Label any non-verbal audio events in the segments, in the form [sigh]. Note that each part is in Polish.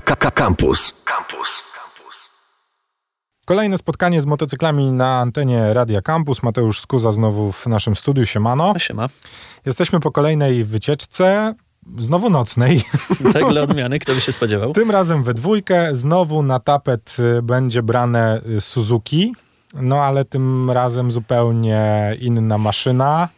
Campus. Campus. Kolejne spotkanie z motocyklami na antenie Radia Campus. Mateusz Skuza znowu w naszym studiu. Siemano. Siema. Jesteśmy po kolejnej wycieczce, znowu nocnej. [laughs] Tak dla odmiany, kto by się spodziewał. Tym razem we dwójkę. Znowu na tapet y, będzie brane y, Suzuki. No ale tym razem zupełnie inna maszyna.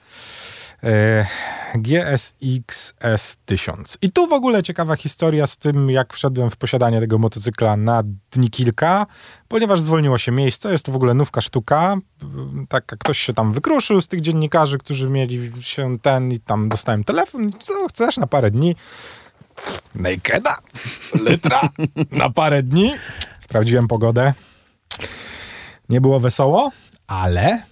GSX S1000. I tu w ogóle ciekawa historia z tym, jak wszedłem w posiadanie tego motocykla na dni kilka, ponieważ zwolniło się miejsce, jest to w ogóle nówka sztuka. Tak, ktoś się tam wykruszył z tych dziennikarzy, którzy mieli się ten i tam dostałem telefon, co chcesz na parę dni. Nakeda, litra, na parę dni. Sprawdziłem pogodę. Nie było wesoło, ale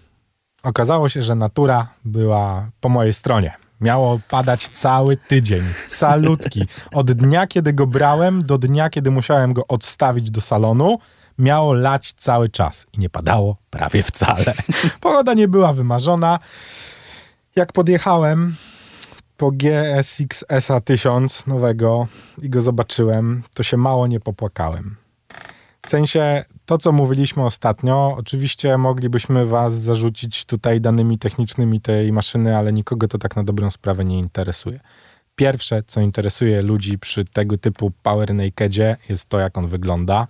okazało się, że natura była po mojej stronie. Miało padać cały tydzień, calutki. Od dnia, kiedy go brałem, do dnia, kiedy musiałem go odstawić do salonu, miało lać cały czas. I nie padało prawie wcale. [laughs] Pogoda nie była wymarzona. Jak podjechałem po GSX SA 1000 nowego i go zobaczyłem, to się mało nie popłakałem. W sensie to, co mówiliśmy ostatnio, oczywiście moglibyśmy was zarzucić tutaj danymi technicznymi tej maszyny, ale nikogo to tak na dobrą sprawę nie interesuje. Pierwsze, co interesuje ludzi przy tego typu Power Nakedzie, jest to, jak on wygląda.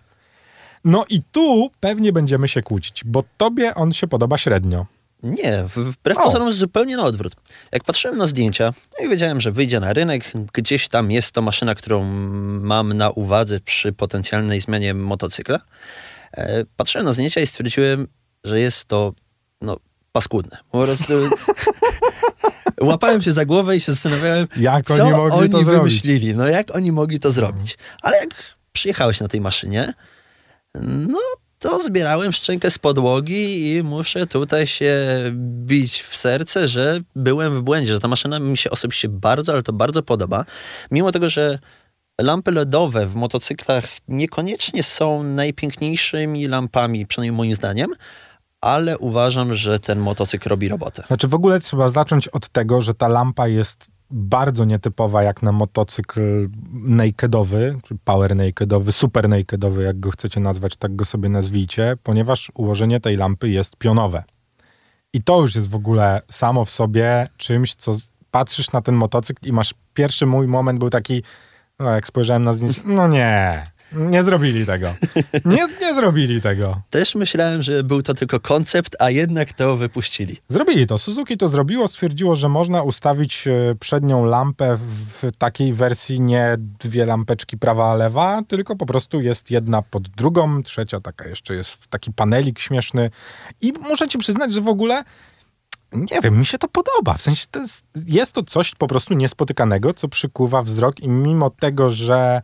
No i tu pewnie będziemy się kłócić, bo tobie on się podoba średnio. Nie, wbrew pozorom jest zupełnie na odwrót. Jak patrzyłem na zdjęcia no i wiedziałem, że wyjdzie na rynek, gdzieś tam jest to maszyna, którą mam na uwadze przy potencjalnej zmianie motocykla, patrzyłem na zdjęcia i stwierdziłem, że jest to no, paskudne. Po prostu [laughs] łapałem się za głowę i się zastanawiałem, jak co oni, mogli oni to wymyślili. Zrobić? No jak oni mogli to zrobić. Ale jak przyjechałeś na tej maszynie, no to zbierałem szczękę z podłogi i muszę tutaj się bić w serce, że byłem w błędzie, że ta maszyna mi się osobiście bardzo, ale to bardzo podoba. Mimo tego, że lampy LEDowe w motocyklach niekoniecznie są najpiękniejszymi lampami, przynajmniej moim zdaniem, ale uważam, że ten motocykl robi robotę. Znaczy w ogóle trzeba zacząć od tego, że ta lampa jest bardzo nietypowa jak na motocykl nakedowy, czy power nakedowy, super nakedowy, jak go chcecie nazwać, tak go sobie nazwijcie, ponieważ ułożenie tej lampy jest pionowe. I to już jest w ogóle samo w sobie czymś, co patrzysz na ten motocykl i masz pierwszy mój moment był taki, no jak spojrzałem na zdjęcie, no nie, nie zrobili tego. Nie, nie zrobili tego. Też myślałem, że był to tylko koncept, a jednak to wypuścili. Zrobili to. Suzuki to zrobiło, stwierdziło, że można ustawić e, przednią lampę w takiej wersji nie dwie lampeczki prawa, lewa, tylko po prostu jest jedna pod drugą, trzecia taka jeszcze jest taki panelik śmieszny. I muszę ci przyznać, że w ogóle nie wiem, mi się to podoba. W sensie to jest, jest to coś po prostu niespotykanego, co przykuwa wzrok i mimo tego, że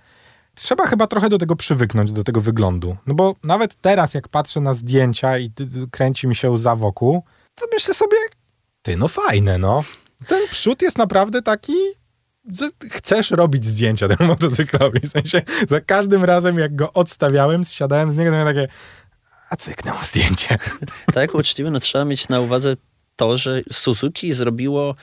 trzeba chyba trochę do tego przywyknąć, do tego wyglądu. No bo nawet teraz, jak patrzę na zdjęcia i kręci mi się łza wokół, to myślę sobie, ty, no fajne, no. Ten przód jest naprawdę taki, że chcesz robić zdjęcia temu [laughs] motocyklowi. W sensie, za każdym razem, jak go odstawiałem, zsiadałem z niego, to miałem takie, a cyknęło zdjęcie. Tak, uczciwie, no trzeba mieć na uwadze to, że Suzuki zrobiło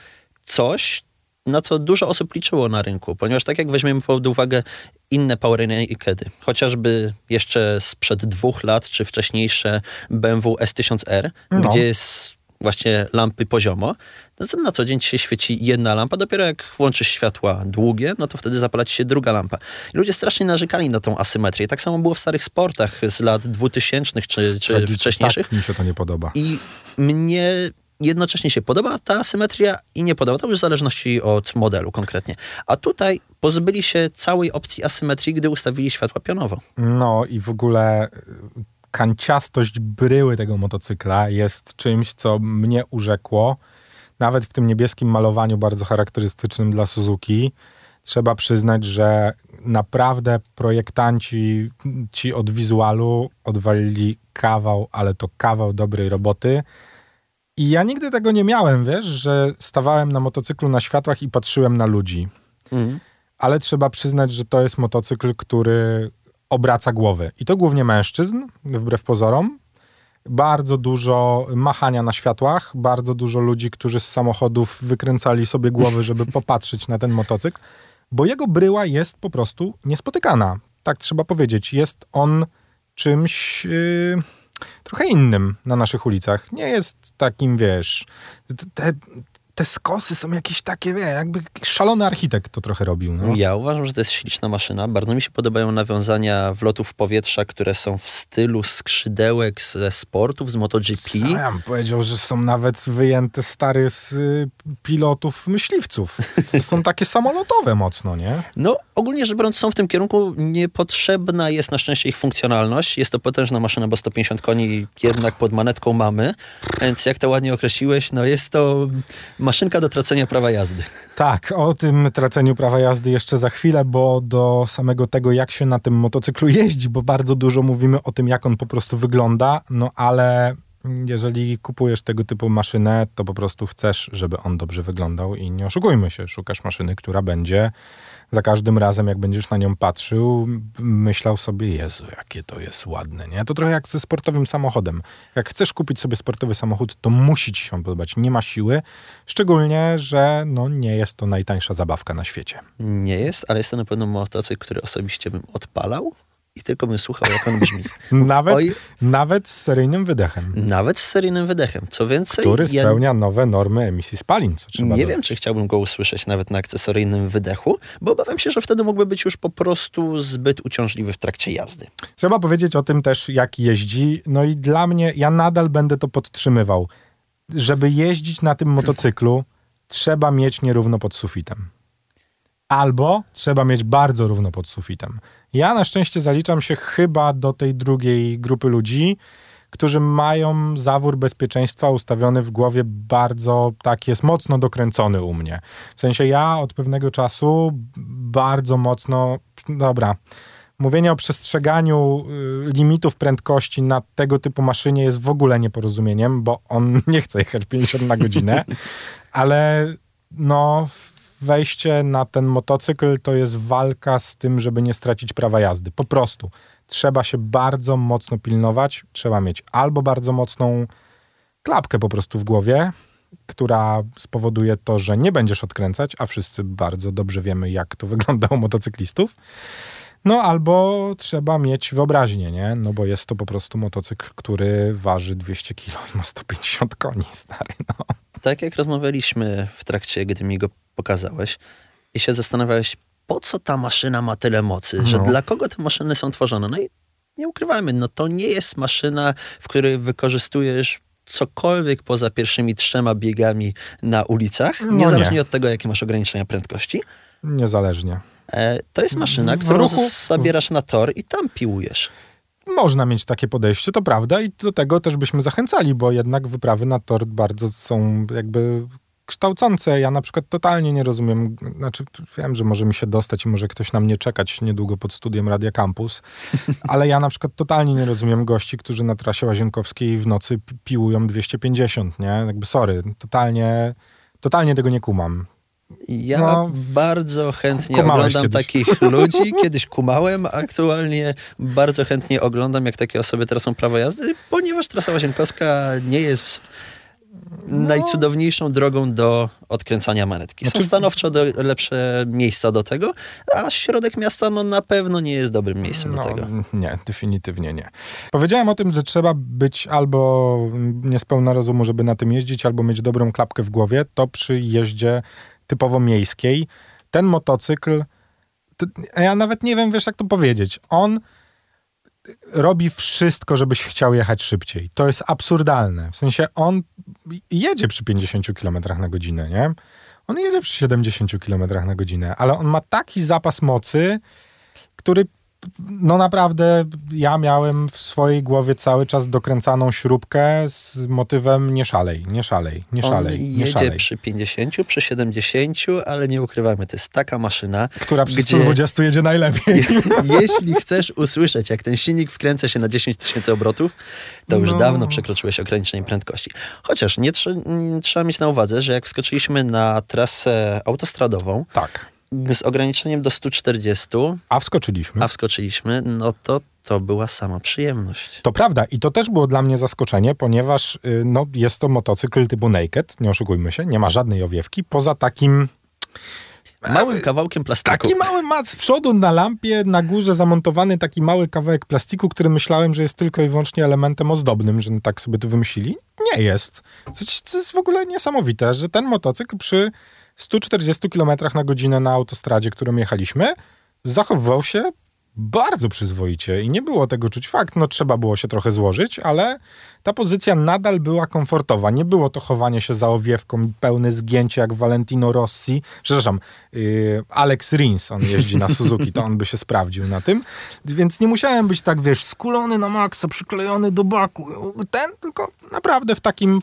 coś, na co dużo osób liczyło na rynku, ponieważ tak jak weźmiemy pod uwagę inne Power Nakedy, chociażby jeszcze sprzed dwóch lat, czy wcześniejsze BMW S1000R, no. gdzie jest właśnie lampy poziomo, no to na co dzień się świeci jedna lampa, dopiero jak włączysz światła długie, no to wtedy zapala się druga lampa. I ludzie strasznie narzekali na tą asymetrię. Tak samo było w starych sportach z lat 2000 czy, czy wcześniejszych. Tak mi się to nie podoba. I mnie jednocześnie się podoba ta asymetria i nie podoba. To już w zależności od modelu konkretnie. A tutaj pozbyli się całej opcji asymetrii, gdy ustawili światła pionowo. No i w ogóle y, kanciastość bryły tego motocykla jest czymś, co mnie urzekło. Nawet w tym niebieskim malowaniu bardzo charakterystycznym dla Suzuki. Trzeba przyznać, że naprawdę projektanci ci od wizualu odwalili kawał, ale to kawał dobrej roboty. I ja nigdy tego nie miałem, wiesz, że stawałem na motocyklu na światłach i patrzyłem na ludzi. Mhm. Ale trzeba przyznać, że to jest motocykl, który obraca głowy. I to głównie mężczyzn, wbrew pozorom. Bardzo dużo machania na światłach, bardzo dużo ludzi, którzy z samochodów wykręcali sobie głowy, żeby [laughs] popatrzeć na ten motocykl, bo jego bryła jest po prostu niespotykana. tak trzeba powiedzieć, jest on czymś yy, trochę innym na naszych ulicach. Nie jest takim, wiesz, te, te skosy są jakieś takie, wie, jakby szalony architekt to trochę robił. No. Ja uważam, że to jest śliczna maszyna. Bardzo mi się podobają nawiązania wlotów powietrza, które są w stylu skrzydełek ze sportów, z MotoGP. Sam powiedział, że są nawet wyjęte stary z y, pilotów myśliwców. są takie samolotowe mocno, nie? No, ogólnie rzecz biorąc, są w tym kierunku. Niepotrzebna jest na szczęście ich funkcjonalność. Jest to potężna maszyna, bo 150 koni jednak pod manetką mamy. Więc jak to ładnie określiłeś, no jest to maszynka do tracenia prawa jazdy. Tak, o tym traceniu prawa jazdy jeszcze za chwilę, bo do samego tego, jak się na tym motocyklu [laughs] jeździ, bo bardzo dużo mówimy o tym, jak on po prostu wygląda, no ale jeżeli kupujesz tego typu maszynę, to po prostu chcesz, żeby on dobrze wyglądał i nie oszukujmy się, szukasz maszyny, która będzie za każdym razem, jak będziesz na nią patrzył, myślał sobie, Jezu, jakie to jest ładne, nie? To trochę jak ze sportowym samochodem. Jak chcesz kupić sobie sportowy samochód, to musi ci się podobać. Nie ma siły, szczególnie, że no, nie jest to najtańsza zabawka na świecie. Nie jest, ale jest to na pewno motocykl, który osobiście bym odpalał i tylko bym słuchał, jak on brzmi. [laughs] nawet, Oj, nawet z seryjnym wydechem. Nawet z seryjnym wydechem. Co więcej... Który spełnia ja nowe normy emisji spalin. Co trzeba nie dodać. wiem, czy chciałbym go usłyszeć nawet na akcesoryjnym wydechu, bo obawiam się, że wtedy mógłby być już po prostu zbyt uciążliwy w trakcie jazdy. Trzeba powiedzieć o tym też, jak jeździ. No i dla mnie, ja nadal będę to podtrzymywał. Żeby jeździć na tym motocyklu, trzeba mieć nierówno pod sufitem. Albo trzeba mieć bardzo równo pod sufitem. Ja na szczęście zaliczam się chyba do tej drugiej grupy ludzi, którzy mają zawór bezpieczeństwa ustawiony w głowie bardzo, tak jest mocno dokręcony u mnie. W sensie ja od pewnego czasu bardzo mocno, dobra, mówienie o przestrzeganiu y, limitów prędkości na tego typu maszynie jest w ogóle nieporozumieniem, bo on [laughs] nie chce jechać 50 na godzinę, [laughs] ale no wejście na ten motocykl to jest walka z tym, żeby nie stracić prawa jazdy. Po prostu. Trzeba się bardzo mocno pilnować. Trzeba mieć albo bardzo mocną klapkę po prostu w głowie, która spowoduje to, że nie będziesz odkręcać, a wszyscy bardzo dobrze wiemy, jak to [laughs] wygląda u motocyklistów. No albo trzeba mieć wyobraźnię, nie? No bo jest to po prostu motocykl, który waży 200 kg i ma 150 koni, stary, no. Tak jak rozmawialiśmy w trakcie, gdy mi go pokazałeś i się zastanawiałeś, po co ta maszyna ma tyle mocy, no. że dla kogo te maszyny są tworzone. No i nie ukrywajmy, no to nie jest maszyna, w której wykorzystujesz cokolwiek poza pierwszymi trzema biegami na ulicach, no niezależnie nie. od tego, jakie masz ograniczenia prędkości. Niezależnie. E, to jest maszyna, którą ruchu... zabierasz na tor i tam piłujesz. Można mieć takie podejście, to prawda, i do tego też byśmy zachęcali, bo jednak wyprawy na tor bardzo są jakby kształcące. Ja na przykład totalnie nie rozumiem, znaczy wiem, że może mi się dostać i może ktoś na mnie czekać niedługo pod studiem Radia Campus, [laughs] ale ja na przykład totalnie nie rozumiem gości, którzy na trasie łazienkowskiej w nocy piłują 250, nie? Jakby sorry, totalnie, totalnie tego nie kumam. Ja no, bardzo chętnie oglądam kiedyś. takich ludzi. [laughs] Kiedyś kumałem, aktualnie bardzo chętnie oglądam, jak takie osoby tracą prawo jazdy, ponieważ trasa Łazienkowska nie jest no. najcudowniejszą drogą do odkręcania manetki. Są znaczy... stanowczo do, lepsze miejsca do tego, a środek miasta no, na pewno nie jest dobrym miejscem no, do tego. Nie, definitywnie nie. Powiedziałem o tym, że trzeba być albo niespełna rozumu, żeby na tym jeździć, albo mieć dobrą klapkę w głowie. To przy jeździe typowo miejskiej. Ten motocykl, to, ja nawet nie wiem, wiesz jak to powiedzieć. On robi wszystko, żebyś chciał jechać szybciej. To jest absurdalne. W sensie on jedzie przy 50 km na godzinę, nie? On jedzie przy 70 km na godzinę, ale on ma taki zapas mocy, który no naprawdę ja miałem w swojej głowie cały czas dokręcaną śrubkę z motywem nie szalej, nie szalej, nie szalej. On jedzie szalej. przy 50, przy 70, ale nie ukrywamy, to jest taka maszyna, która przy gdzie, 120 jedzie najlepiej. jeśli chcesz usłyszeć, jak ten silnik wkręca się na 10 tysięcy obrotów, to już no. dawno przekroczyłeś ograniczenie prędkości. Chociaż nie tr trzeba mieć na uwadze, że jak wskoczyliśmy na trasę autostradową, tak z ograniczeniem do 140. A wskoczyliśmy. A wskoczyliśmy, no to to była sama przyjemność. To prawda i to też było dla mnie zaskoczenie, ponieważ y, no, jest to motocykl typu naked, nie oszukujmy się, nie ma żadnej owiewki, poza takim Małym kawałkiem plastiku. Taki mały mat z przodu na lampie, na górze zamontowany taki mały kawałek plastiku, który myślałem, że jest tylko i wyłącznie elementem ozdobnym, że tak sobie to wymyślili. Nie jest. To jest w ogóle niesamowite, że ten motocykl przy 140 km na godzinę na autostradzie, którą jechaliśmy, zachowywał się bardzo przyzwoicie i nie było tego czuć. Fakt, no trzeba było się trochę złożyć, ale ta pozycja nadal była komfortowa. Nie było to chowanie się za owiewką, pełne zgięcie jak Valentino Rossi. Przepraszam, yy, Alex Rins, on jeździ na Suzuki, to on by się sprawdził na tym. Więc nie musiałem być tak, wiesz, skulony na maksa, przyklejony do baku. Ten tylko naprawdę w takim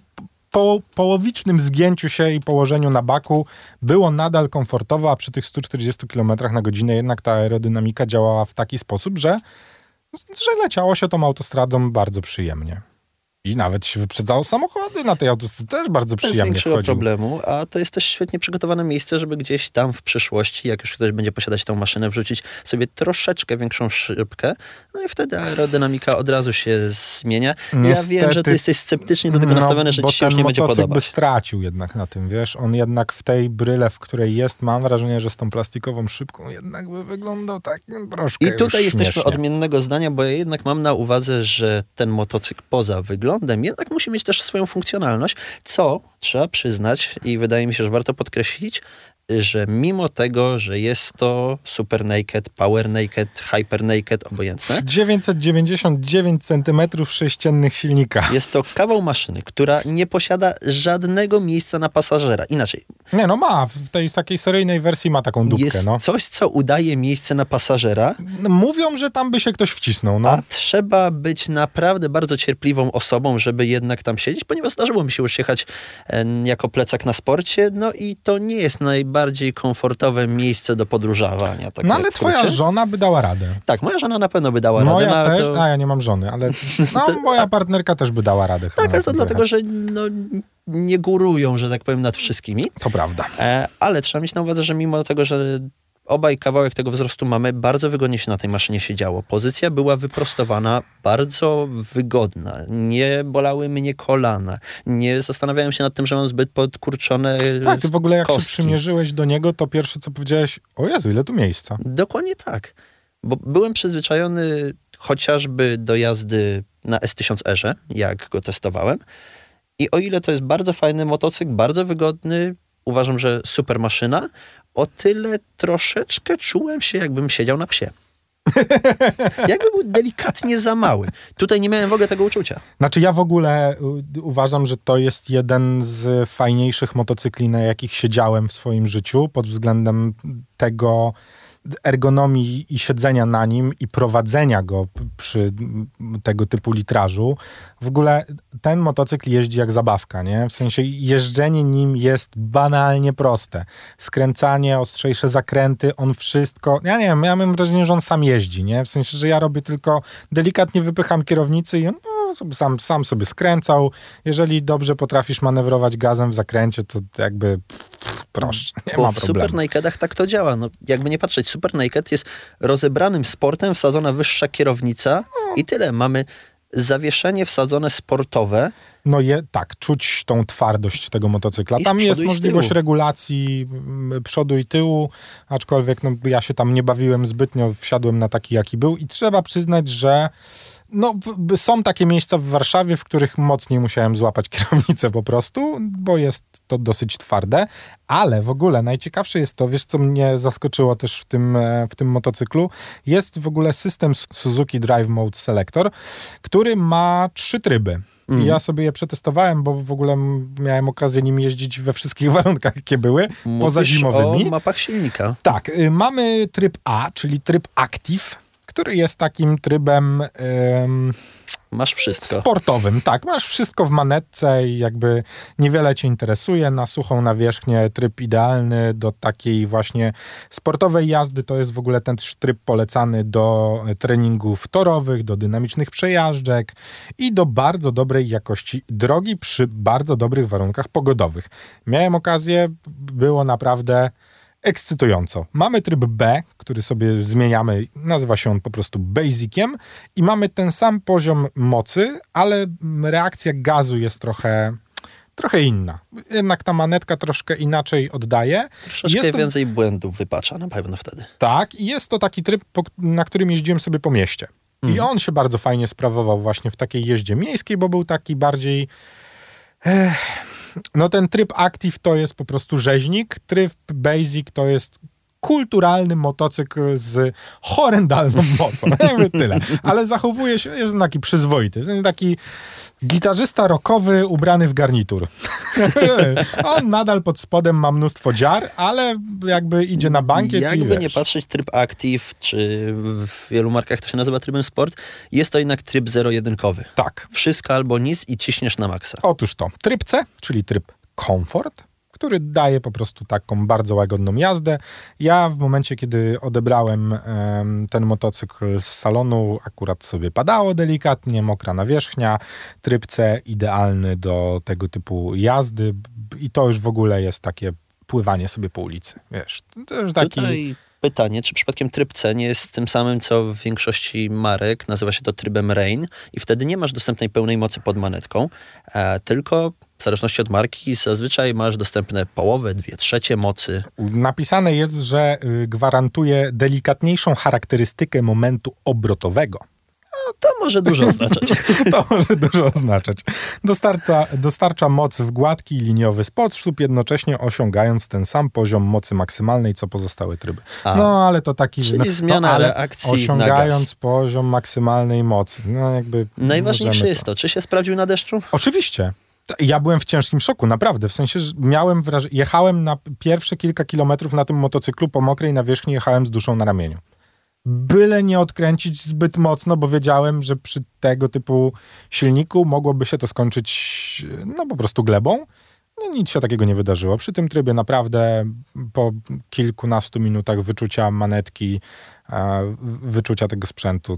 po połowicznym zgięciu się i położeniu na baku było nadal komfortowo, a przy tych 140 km na godzinę jednak ta aerodynamika działała w taki sposób, że, że leciało się tą autostradą bardzo przyjemnie. I nawet się wyprzedzało samochody na tej autostradzie, też bardzo przyjemnie Bez większego wchodził. problemu, a to jest też świetnie przygotowane miejsce, żeby gdzieś tam w przyszłości, jak już ktoś będzie posiadać tą maszynę, wrzucić sobie troszeczkę większą szybkę, no i wtedy aerodynamika od razu się zmienia. Niestety, ja wiem, że ty jesteś sceptycznie do tego no, nastawiony, że ci się już nie będzie motocykl by podobać. stracił jednak na tym, wiesz, on jednak w tej bryle, w której jest, mam wrażenie, że z tą plastikową szybką jednak by wyglądał tak troszkę I tutaj jesteśmy śmiesznie. odmiennego zdania, bo ja jednak mam na uwadze, że ten motocykl poza wyglądem jednak musi mieć też swoją funkcjonalność, co trzeba przyznać i wydaje mi się, że warto podkreślić, że mimo tego, że jest to Super Naked, Power Naked, Hyper Naked, obojętne, 999 cm sześciennych silnika. jest to kawał maszyny, która nie posiada żadnego miejsca na pasażera. Inaczej, Nie no ma, w tej takiej seryjnej wersji ma taką dupkę, jest no. coś, co udaje miejsce na pasażera, No, Mówią, że tam by się ktoś wcisnął, no. A trzeba być naprawdę bardzo cierpliwą osobą, żeby jednak tam siedzieć, ponieważ zdarzyło mi się już jechać e, jako plecak na sporcie, no i to nie jest najbardziej komfortowe miejsce do podróżowania. Tak No ale twoja żona by dała radę. Tak, moja żona na pewno by dała radę, no, Moja ale też, to... a ja nie mam żony, ale [laughs] no, moja partnerka też by dała radę. Tak, ale to dlatego, że no, nie górują, że tak powiem, nad wszystkimi. To prawda. E, ale trzeba mieć na uwadze, że mimo tego, że obaj kawałek tego wzrostu mamy, bardzo wygodnie się na tej maszynie siedziało. Pozycja była wyprostowana, bardzo wygodna. Nie bolały mnie kolana. Nie zastanawiałem się nad tym, że mam zbyt podkurczone Tak, ty w ogóle jak kostki. się przymierzyłeś do niego, to pierwsze co powiedziałeś, o Jezu, ile tu miejsca. Dokładnie tak. Bo byłem przyzwyczajony chociażby do jazdy na S1000R, jak go testowałem. I o ile to jest bardzo fajny motocykl, bardzo wygodny, uważam, że super maszyna, o tyle troszeczkę czułem się, jakbym siedział na psie. [laughs] Jakby był delikatnie za mały. Tutaj nie miałem w ogóle tego uczucia. Znaczy ja w ogóle uważam, że to jest jeden z fajniejszych motocykli, na jakich siedziałem w swoim życiu, pod względem tego ergonomii i siedzenia na nim i prowadzenia go przy tego typu litrażu. W ogóle ten motocykl jeździ jak zabawka, nie? W sensie jeżdżenie nim jest banalnie proste. Skręcanie, ostrzejsze zakręty, on wszystko... Ja nie wiem, ja mam wrażenie, że on sam jeździ, nie? W sensie, że ja robię tylko delikatnie wypycham kierownicy i on no, sam, sam sobie skręcał. Jeżeli dobrze potrafisz manewrować gazem w zakręcie, to jakby pff, proszę, nie Bo ma w problemu. Super Nakedach tak to działa. No, jakby nie patrzeć, Super Naked jest rozebranym sportem, wsadzona wyższa kierownica i tyle. Mamy zawieszenie wsadzone sportowe, No je, tak, czuć tą twardość tego motocykla. Tam jest możliwość regulacji mm, przodu i tyłu, aczkolwiek no, ja się tam nie bawiłem zbytnio, wsiadłem na taki, jaki był i trzeba przyznać, że no, są takie miejsca w Warszawie, w których mocniej musiałem złapać [laughs] kierownicę po prostu, bo jest to dosyć twarde, ale w ogóle najciekawsze jest to, wiesz co mnie zaskoczyło też w tym, e, w tym motocyklu, jest w ogóle system Suzuki Drive Mode Selector, który ma trzy tryby. I ja sobie je przetestowałem, bo w ogóle miałem okazję nim jeździć we wszystkich [laughs] warunkach, jakie były, poza Mówisz zimowymi. o mapach silnika. Tak, y, mamy tryb A, czyli tryb Active, który jest takim trybem ym, Masz wszystko. sportowym. Tak, masz wszystko w manetce i jakby niewiele cię interesuje. Na suchą nawierzchnię tryb idealny do takiej właśnie sportowej jazdy. To jest w ogóle ten tryb polecany do treningów torowych, do dynamicznych przejażdżek i do bardzo dobrej jakości drogi przy bardzo dobrych warunkach pogodowych. Miałem okazję, było naprawdę ekscytująco. Mamy tryb B, który sobie zmieniamy, nazywa się on po prostu Basiciem i mamy ten sam poziom mocy, ale reakcja gazu jest trochę trochę inna. Jednak ta manetka troszkę inaczej oddaje. Troszeczkę Jest to- więcej błędów wypacza na pewno wtedy. Tak, i jest to taki tryb, na którym jeździłem sobie po mieście. I on się bardzo fajnie sprawował właśnie w takiej jeździe miejskiej, bo był taki bardziej. Ech, no ten tryb Active to jest po prostu rzeźnik, tryb Basic to jest kulturalny motocykl z horrendalną mocą. [laughs] Jakby tyle. Ale zachowuje się, jest taki przyzwoity. Jest taki gitarzysta rockowy ubrany w garnitur. [laughs] On nadal pod spodem ma mnóstwo dziar, ale jakby idzie na bankiet Jakby nie patrzeć, tryb Active, czy w wielu markach to się nazywa trybem Sport, jest to jednak tryb zero-jedynkowy. Tak. Wszystko albo nic i ciśniesz na maksa. Otóż to, tryb C, czyli tryb Comfort, który daje po prostu taką bardzo łagodną jazdę. Ja w momencie, kiedy odebrałem em, ten motocykl z salonu, akurat sobie padało delikatnie, mokra nawierzchnia. Tryb C idealny do tego typu jazdy i to już w ogóle jest takie pływanie sobie po ulicy, wiesz. To już taki... Tutaj pytanie, czy przypadkiem tryb C nie jest tym samym, co w większości marek, nazywa się to trybem Rain i wtedy nie masz dostępnej pełnej mocy pod manetką, e, tylko w zależności od marki zazwyczaj masz dostępne połowę, dwie trzecie mocy. Napisane jest, że y, gwarantuje delikatniejszą charakterystykę momentu obrotowego. To może dużo [laughs] oznaczać. To może dużo oznaczać. Dostarcza, dostarcza moc w gładki i liniowy sposób, jednocześnie osiągając ten sam poziom mocy maksymalnej, co pozostałe tryby. A. no, ale to taki... Czyli no, zmiana no, ale reakcji Osiągając poziom maksymalnej mocy. No, jakby Najważniejsze jest to, czy się sprawdził na deszczu? Oczywiście. Ja byłem w ciężkim szoku, naprawdę. W sensie, że miałem wrażenie, jechałem na pierwsze kilka kilometrów na tym motocyklu po mokrej nawierzchni, jechałem z duszą na ramieniu. Byle nie odkręcić zbyt mocno, bo wiedziałem, że przy tego typu silniku mogłoby się to skończyć no po prostu glebą. No, nic się takiego nie wydarzyło. Przy tym trybie naprawdę po kilkunastu minutach wyczucia manetki, wyczucia tego sprzętu,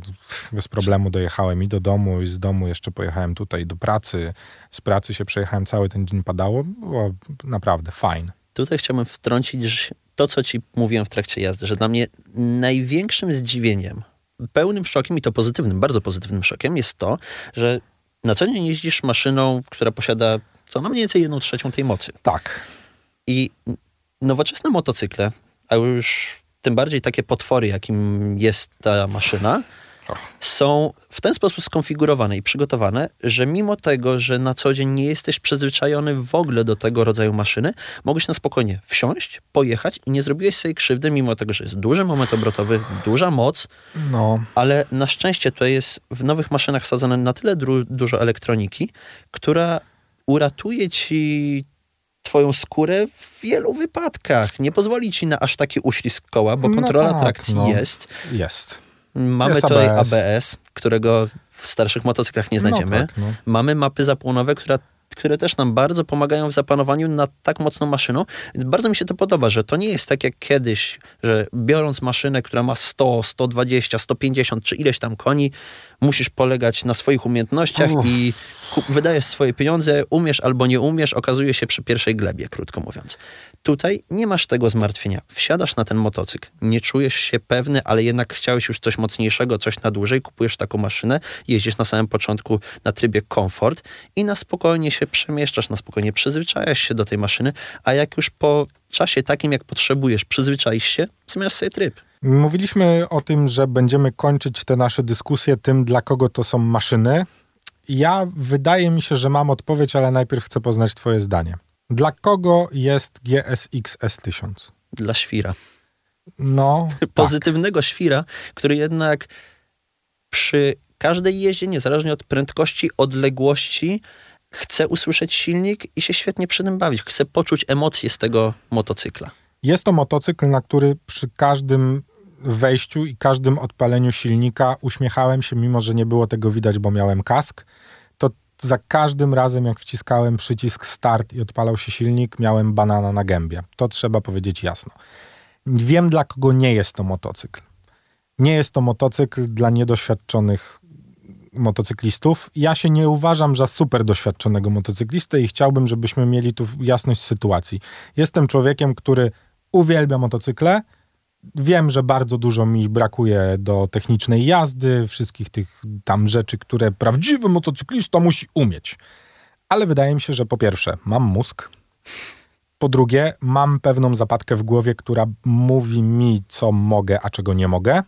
bez problemu dojechałem i do domu, i z domu jeszcze pojechałem tutaj do pracy. Z pracy się przejechałem, cały ten dzień padało. Było naprawdę fajne. Tutaj chciałbym wtrącić to, co ci mówiłem w trakcie jazdy, że dla mnie największym zdziwieniem, pełnym szokiem i to pozytywnym, bardzo pozytywnym szokiem jest to, że na co dzień jeździsz maszyną, która posiada co no mniej więcej jedną trzecią tej mocy. Tak. I nowoczesne motocykle, a już tym bardziej takie potwory, jakim jest ta maszyna, są w ten sposób skonfigurowane i przygotowane, że mimo tego, że na co dzień nie jesteś przyzwyczajony w ogóle do tego rodzaju maszyny, mogłeś na spokojnie wsiąść, pojechać i nie zrobiłeś sobie krzywdy, mimo tego, że jest duży moment obrotowy, duża moc, No, ale na szczęście tutaj jest w nowych maszynach wsadzone na tyle dużo elektroniki, która uratuje ci twoją skórę w wielu wypadkach. Nie pozwoli ci na aż taki uślizg koła, bo No kontrola tak, trakcji no. jest. jest. Mamy Jest tutaj ABS. ABS, którego w starszych motocyklach nie znajdziemy. No tak, no. Mamy mapy zapłonowe, która, które też nam bardzo pomagają w zapanowaniu nad tak mocną maszyną. Więc bardzo mi się to podoba, że to nie jest tak jak kiedyś, że biorąc maszynę, która ma 100, 120, 150 czy ileś tam koni, musisz polegać na swoich umiejętnościach i wydajesz swoje pieniądze, umiesz albo nie umiesz, okazuje się przy pierwszej glebie, krótko mówiąc. Tutaj nie masz tego zmartwienia. Wsiadasz na ten motocykl, nie czujesz się pewny, ale jednak chciałeś już coś mocniejszego, coś na dłużej, kupujesz taką maszynę, jeździsz na samym początku na trybie komfort i na spokojnie się przemieszczasz, na spokojnie przyzwyczajasz się do tej maszyny, a jak już po czasie takim, jak potrzebujesz, przyzwyczaisz się, zmieniasz sobie tryb. Mówiliśmy o tym, że będziemy kończyć te nasze dyskusje tym, dla kogo to są maszyny. Ja wydaje mi się, że mam odpowiedź, ale najpierw chcę poznać Twoje zdanie. Dla kogo jest GSX S1000? Dla świra. No, tak. pozytywnego świra, który jednak przy każdej jeździe, niezależnie od prędkości, odległości, chce usłyszeć silnik i się świetnie przy tym bawić. Chce poczuć emocje z tego motocykla. Jest to motocykl, na który przy każdym wejściu i każdym odpaleniu silnika uśmiechałem się, mimo że nie było tego widać, bo miałem kask. Za każdym razem, jak wciskałem przycisk start i odpalał się silnik, miałem banana na gębie. To trzeba powiedzieć jasno. Wiem, dla kogo nie jest to motocykl. Nie jest to motocykl dla niedoświadczonych motocyklistów. Ja się nie uważam za super doświadczonego motocyklistę i chciałbym, żebyśmy mieli tu jasność sytuacji. Jestem człowiekiem, który uwielbia motocykle. Wiem, że bardzo dużo mi brakuje do technicznej jazdy, wszystkich tych tam rzeczy, które prawdziwy motocyklista musi umieć. Ale wydaje mi się, że po pierwsze, mam mózg. Po drugie, mam pewną zapadkę w głowie, która mówi mi, co mogę, a czego nie mogę.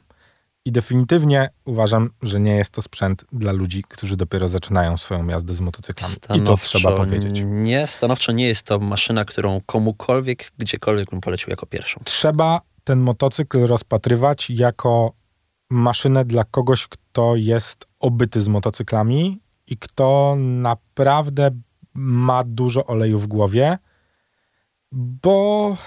I definitywnie uważam, że nie jest to sprzęt dla ludzi, którzy dopiero zaczynają swoją jazdę z motocyklami. I to trzeba powiedzieć. Nie, stanowczo nie jest to maszyna, którą komukolwiek, gdziekolwiek bym polecił jako pierwszą. Trzeba ten motocykl rozpatrywać jako maszynę dla kogoś, kto jest obyty z motocyklami i kto naprawdę ma dużo oleju w głowie, bo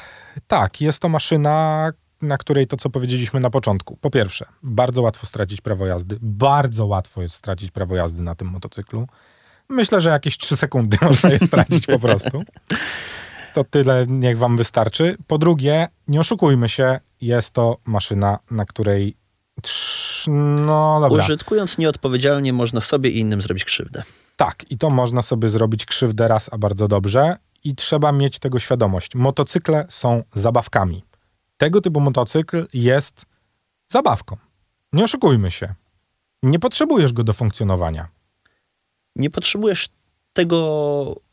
tak, jest to maszyna, na której to, co powiedzieliśmy na początku. Po pierwsze, bardzo łatwo stracić prawo jazdy. Bardzo łatwo jest stracić prawo jazdy na tym motocyklu. Myślę, że jakieś 3 sekundy [laughs] można je stracić po prostu. To tyle niech wam wystarczy. Po drugie, nie oszukujmy się, jest to maszyna, na której no dobra. Użytkując nieodpowiedzialnie można sobie i innym zrobić krzywdę. Tak, i to można sobie zrobić krzywdę raz, a bardzo dobrze. I trzeba mieć tego świadomość. Motocykle są zabawkami. Tego typu motocykl jest zabawką. Nie oszukujmy się. Nie potrzebujesz go do funkcjonowania. Nie potrzebujesz tego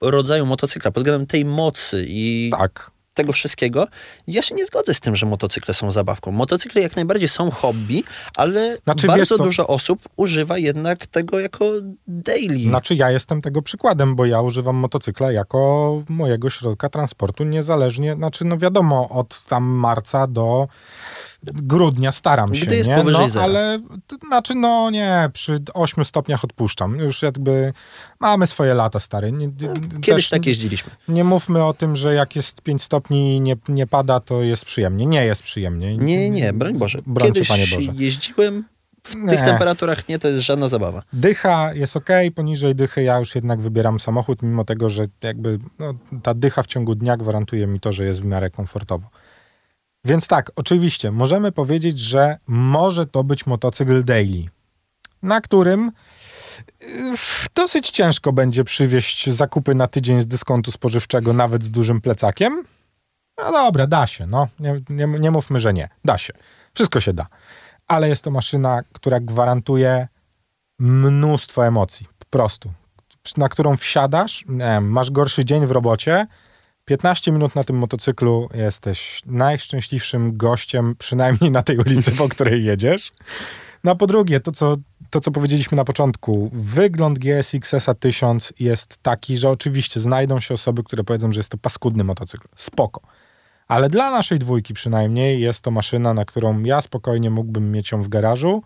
rodzaju motocykla pod względem tej mocy i tak tego wszystkiego, ja się nie zgodzę z tym, że motocykle są zabawką. Motocykle jak najbardziej są hobby, ale znaczy, bardzo dużo osób używa jednak tego jako daily. Znaczy ja jestem tego przykładem, bo ja używam motocykla jako mojego środka transportu niezależnie, znaczy no wiadomo, od tam marca do grudnia staram się, Gdy jest nie? powyżej no, zera. ale to znaczy no nie, przy 8 stopniach odpuszczam. Już jakby mamy swoje lata, stary. Nie, Kiedyś tak jeździliśmy. Nie mówmy o tym, że jak jest 5 stopni i nie, nie pada, to jest przyjemnie. Nie jest przyjemnie. Nie, nie, broń Boże. Broń Kiedyś Panie Boże. jeździłem w nie. tych temperaturach nie, to jest żadna zabawa. Dycha jest ok, poniżej dychy ja już jednak wybieram samochód, mimo tego, że jakby no, ta dycha w ciągu dnia gwarantuje mi to, że jest w miarę komfortowo. Więc tak, oczywiście, możemy powiedzieć, że może to być motocykl daily, na którym y, dosyć ciężko będzie przywieźć zakupy na tydzień z dyskontu spożywczego, nawet z dużym plecakiem. No dobra, da się, no. Nie, nie, nie mówmy, że nie. Da się. Wszystko się da. Ale jest to maszyna, która gwarantuje mnóstwo emocji. Po prostu. Na którą wsiadasz, nie masz gorszy dzień w robocie, 15 minut na tym motocyklu jesteś najszczęśliwszym gościem, przynajmniej na tej ulicy, po której jedziesz. No a po drugie, to co, to co powiedzieliśmy na początku, wygląd GSX-a 1000 jest taki, że oczywiście znajdą się osoby, które powiedzą, że jest to paskudny motocykl. Spoko. Ale dla naszej dwójki przynajmniej jest to maszyna, na którą ja spokojnie mógłbym mieć ją w garażu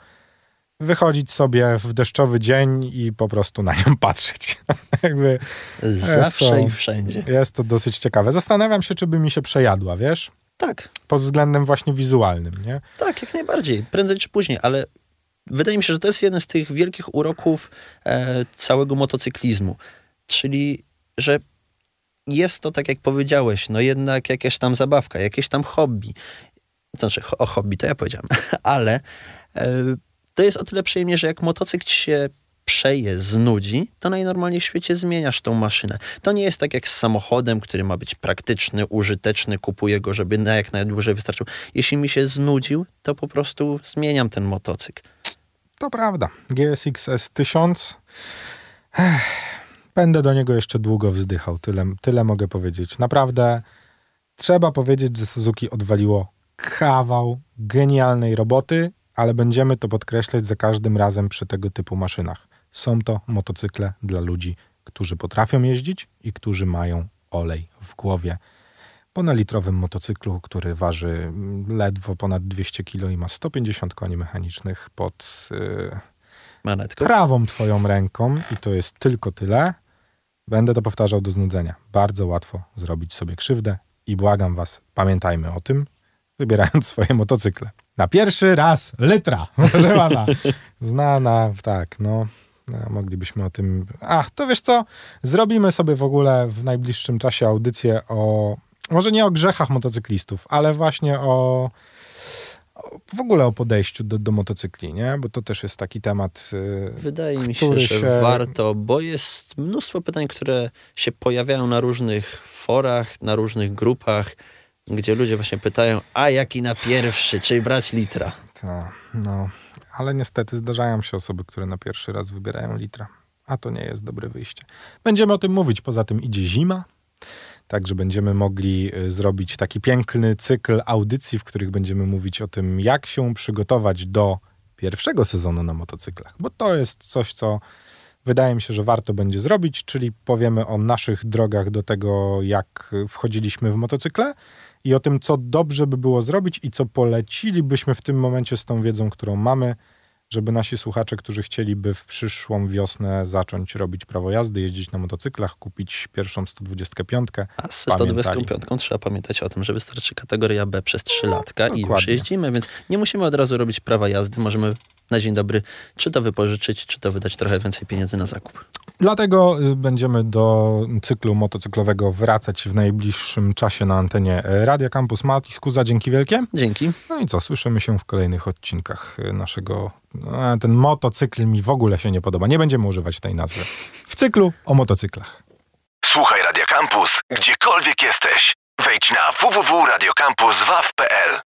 wychodzić sobie w deszczowy dzień i po prostu na nią patrzeć. [laughs] Jakby Zawsze to, i wszędzie. Jest to dosyć ciekawe. Zastanawiam się, czy by mi się przejadła, wiesz? Tak. Pod względem właśnie wizualnym, nie? Tak, jak najbardziej. Prędzej czy później, ale wydaje mi się, że to jest jeden z tych wielkich uroków e, całego motocyklizmu. Czyli, że jest to, tak jak powiedziałeś, no jednak jakaś tam zabawka, jakieś tam hobby. To znaczy, o hobby to ja powiedziałem, [laughs] ale e, to jest o tyle przyjemnie, że jak motocykl się przeje, znudzi, to najnormalniej w świecie zmieniasz tą maszynę. To nie jest tak jak z samochodem, który ma być praktyczny, użyteczny, kupuję go, żeby na jak najdłużej wystarczył. Jeśli mi się znudził, to po prostu zmieniam ten motocykl. To prawda. GSX S1000. Ech, będę do niego jeszcze długo wzdychał. Tyle, tyle mogę powiedzieć. Naprawdę trzeba powiedzieć, że Suzuki odwaliło kawał genialnej roboty ale będziemy to podkreślać za każdym razem przy tego typu maszynach. Są to motocykle dla ludzi, którzy potrafią jeździć i którzy mają olej w głowie. Bo na litrowym motocyklu, który waży ledwo ponad 200 kg i ma 150 koni mechanicznych pod yy, prawą twoją ręką i to jest tylko tyle, będę to powtarzał do znudzenia. Bardzo łatwo zrobić sobie krzywdę i błagam was, pamiętajmy o tym, wybierając swoje motocykle. Na pierwszy raz litra, [laughs] proszę pana. Znana, tak, no, no. Moglibyśmy o tym. A, to wiesz co? Zrobimy sobie w ogóle w najbliższym czasie audycję o. Może nie o grzechach motocyklistów, ale właśnie o. w ogóle o podejściu do, do motocykli, nie? Bo to też jest taki temat. Yy, Wydaje mi się, że się... warto, bo jest mnóstwo pytań, które się pojawiają na różnych forach, na różnych grupach gdzie ludzie właśnie pytają, a jaki na pierwszy, czy brać litra? Tak, no, ale niestety zdarzają się osoby, które na pierwszy raz wybierają litra. a to nie jest dobre wyjście. Będziemy o tym mówić, poza tym idzie zima, Także będziemy mogli y, zrobić taki piękny cykl audycji, w których będziemy mówić o tym, jak się przygotować do pierwszego sezonu na motocyklach, bo to jest coś, co wydaje mi się, że warto będzie zrobić, czyli powiemy o naszych drogach do tego, jak wchodziliśmy w motocykle i o tym, co dobrze by było zrobić i co polecilibyśmy w tym momencie z tą wiedzą, którą mamy żeby nasi słuchacze, którzy chcieliby w przyszłą wiosnę zacząć robić prawo jazdy, jeździć na motocyklach, kupić pierwszą 125. A z 125 trzeba pamiętać o tym, że wystarczy kategoria B przez 3 no, latka dokładnie. i już jeździmy, więc nie musimy od razu robić prawa jazdy, możemy na dzień dobry czy to wypożyczyć, czy to wydać trochę więcej pieniędzy na zakup. Dlatego y, będziemy do cyklu motocyklowego wracać w najbliższym czasie na antenie Radia Campus Matis. Kuza, dzięki wielkie. Dzięki. No i co, słyszymy się w kolejnych odcinkach y, naszego... No, ten motocykl mi w ogóle się nie podoba. Nie będziemy używać tej nazwy. W cyklu o motocyklach. Słuchaj Radia Campus, gdziekolwiek jesteś. Wejdź na www.radiocampus.waw.pl